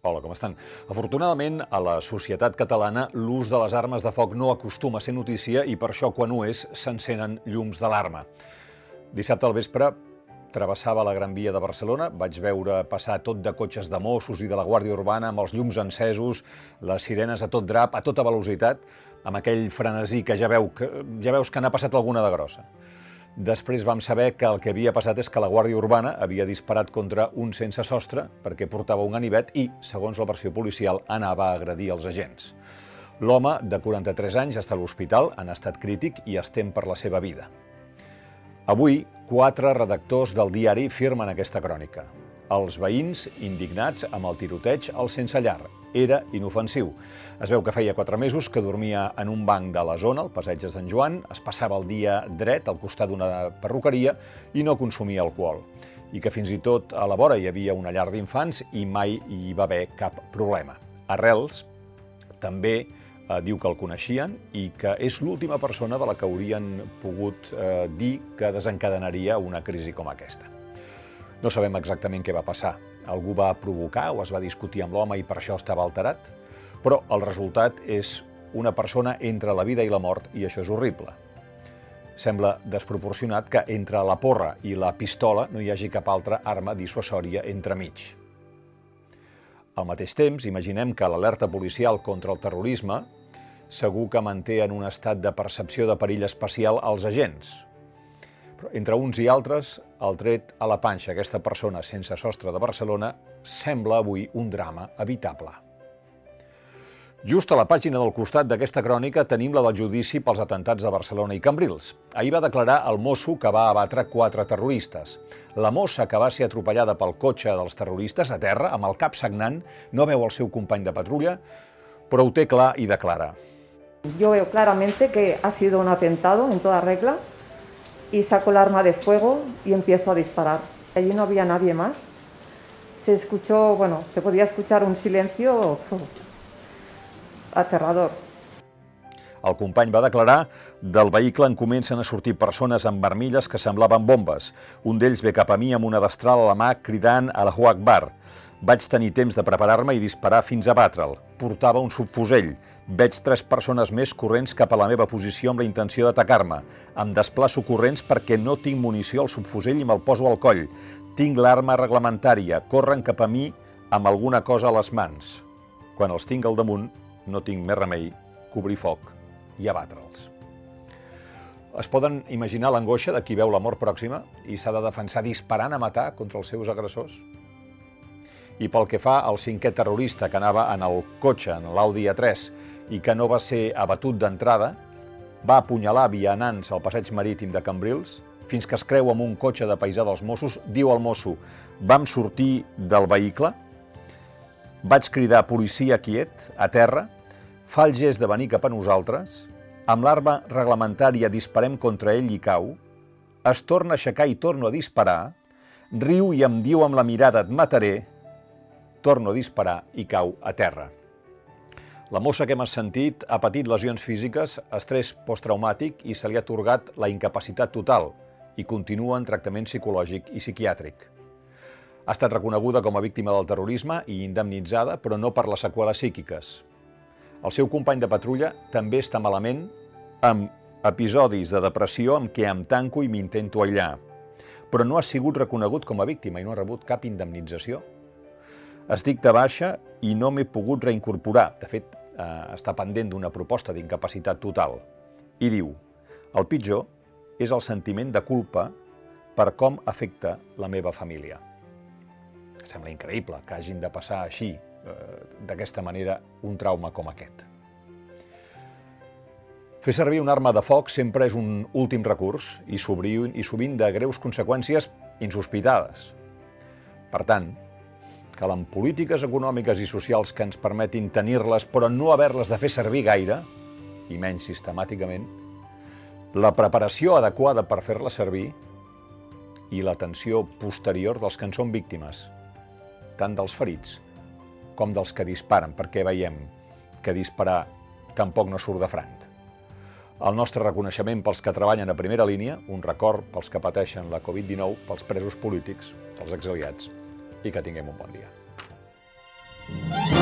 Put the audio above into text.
Hola, com estan? Afortunadament, a la societat catalana l'ús de les armes de foc no acostuma a ser notícia i per això, quan ho és, s'encenen llums d'alarma. Dissabte al vespre travessava la Gran Via de Barcelona, vaig veure passar tot de cotxes de Mossos i de la Guàrdia Urbana amb els llums encesos, les sirenes a tot drap, a tota velocitat, amb aquell frenesí que ja, veu, que ja veus que n'ha passat alguna de grossa. Després vam saber que el que havia passat és que la Guàrdia Urbana havia disparat contra un sense sostre perquè portava un ganivet i, segons la versió policial, anava a agredir els agents. L'home, de 43 anys, està a l'hospital en estat crític i es tem per la seva vida. Avui, quatre redactors del diari firmen aquesta crònica. Els veïns, indignats amb el tiroteig al sense llar, era inofensiu. Es veu que feia quatre mesos que dormia en un banc de la zona, al passeig de Sant Joan, es passava el dia dret al costat d'una perruqueria i no consumia alcohol. I que fins i tot a la vora hi havia una llar d'infants i mai hi va haver cap problema. Arrels també eh, diu que el coneixien i que és l'última persona de la que haurien pogut eh, dir que desencadenaria una crisi com aquesta. No sabem exactament què va passar. Algú va provocar o es va discutir amb l'home i per això estava alterat, però el resultat és una persona entre la vida i la mort i això és horrible. Sembla desproporcionat que entre la porra i la pistola no hi hagi cap altra arma dissuasòria entremig. Al mateix temps, imaginem que l'alerta policial contra el terrorisme segur que manté en un estat de percepció de perill especial als agents, entre uns i altres, el tret a la panxa aquesta persona sense sostre de Barcelona sembla avui un drama evitable. Just a la pàgina del costat d'aquesta crònica tenim la del judici pels atentats de Barcelona i Cambrils. Ahir va declarar el mosso que va abatre quatre terroristes. La mossa que va ser atropellada pel cotxe dels terroristes a terra, amb el cap sagnant, no veu el seu company de patrulla, però ho té clar i declara. Yo veo claramente que ha sido un atentado en toda regla y saco el arma de fuego y empiezo a disparar. Allí no había nadie más. Se escuchó, bueno, se podía escuchar un silencio aterrador. El company va declarar del vehicle en comencen a sortir persones amb vermilles que semblaven bombes. Un d'ells ve cap a mi amb una destral a la mà cridant a la Bar. Vaig tenir temps de preparar-me i disparar fins a batre'l. Portava un subfusell. Veig tres persones més corrents cap a la meva posició amb la intenció d'atacar-me. Em desplaço corrents perquè no tinc munició al subfusell i me'l poso al coll. Tinc l'arma reglamentària. Corren cap a mi amb alguna cosa a les mans. Quan els tinc al damunt, no tinc més remei cobrir foc i abatre'ls. Es poden imaginar l'angoixa de qui veu la mort pròxima i s'ha de defensar disparant a matar contra els seus agressors? I pel que fa al cinquè terrorista que anava en el cotxe, en l'Audi A3, i que no va ser abatut d'entrada, va apunyalar vianants al passeig marítim de Cambrils, fins que es creu amb un cotxe de paisà dels Mossos, diu al mosso, vam sortir del vehicle, vaig cridar policia quiet, a terra, fa el gest de venir cap a nosaltres, amb l'arma reglamentària disparem contra ell i cau, es torna a aixecar i torno a disparar, riu i em diu amb la mirada et mataré, torno a disparar i cau a terra. La mossa que hem sentit ha patit lesions físiques, estrès posttraumàtic i se li ha atorgat la incapacitat total i continua en tractament psicològic i psiquiàtric. Ha estat reconeguda com a víctima del terrorisme i indemnitzada, però no per les seqüeles psíquiques. El seu company de patrulla també està malament amb episodis de depressió amb què em tanco i m'intento aïllar, però no ha sigut reconegut com a víctima i no ha rebut cap indemnització. Estic de baixa i no m'he pogut reincorporar. De fet, eh, està pendent d'una proposta d'incapacitat total. I diu, el pitjor és el sentiment de culpa per com afecta la meva família. Sembla increïble que hagin de passar així, d'aquesta manera, un trauma com aquest. Fer servir una arma de foc sempre és un últim recurs i, i sovint de greus conseqüències insospitades. Per tant, calen polítiques econòmiques i socials que ens permetin tenir-les però no haver-les de fer servir gaire, i menys sistemàticament, la preparació adequada per fer-la servir i l'atenció posterior dels que en són víctimes, tant dels ferits com dels que disparen, perquè veiem que disparar tampoc no surt de franc. El nostre reconeixement pels que treballen a primera línia, un record pels que pateixen la Covid-19, pels presos polítics, pels exiliats, i que tinguem un bon dia. Thank.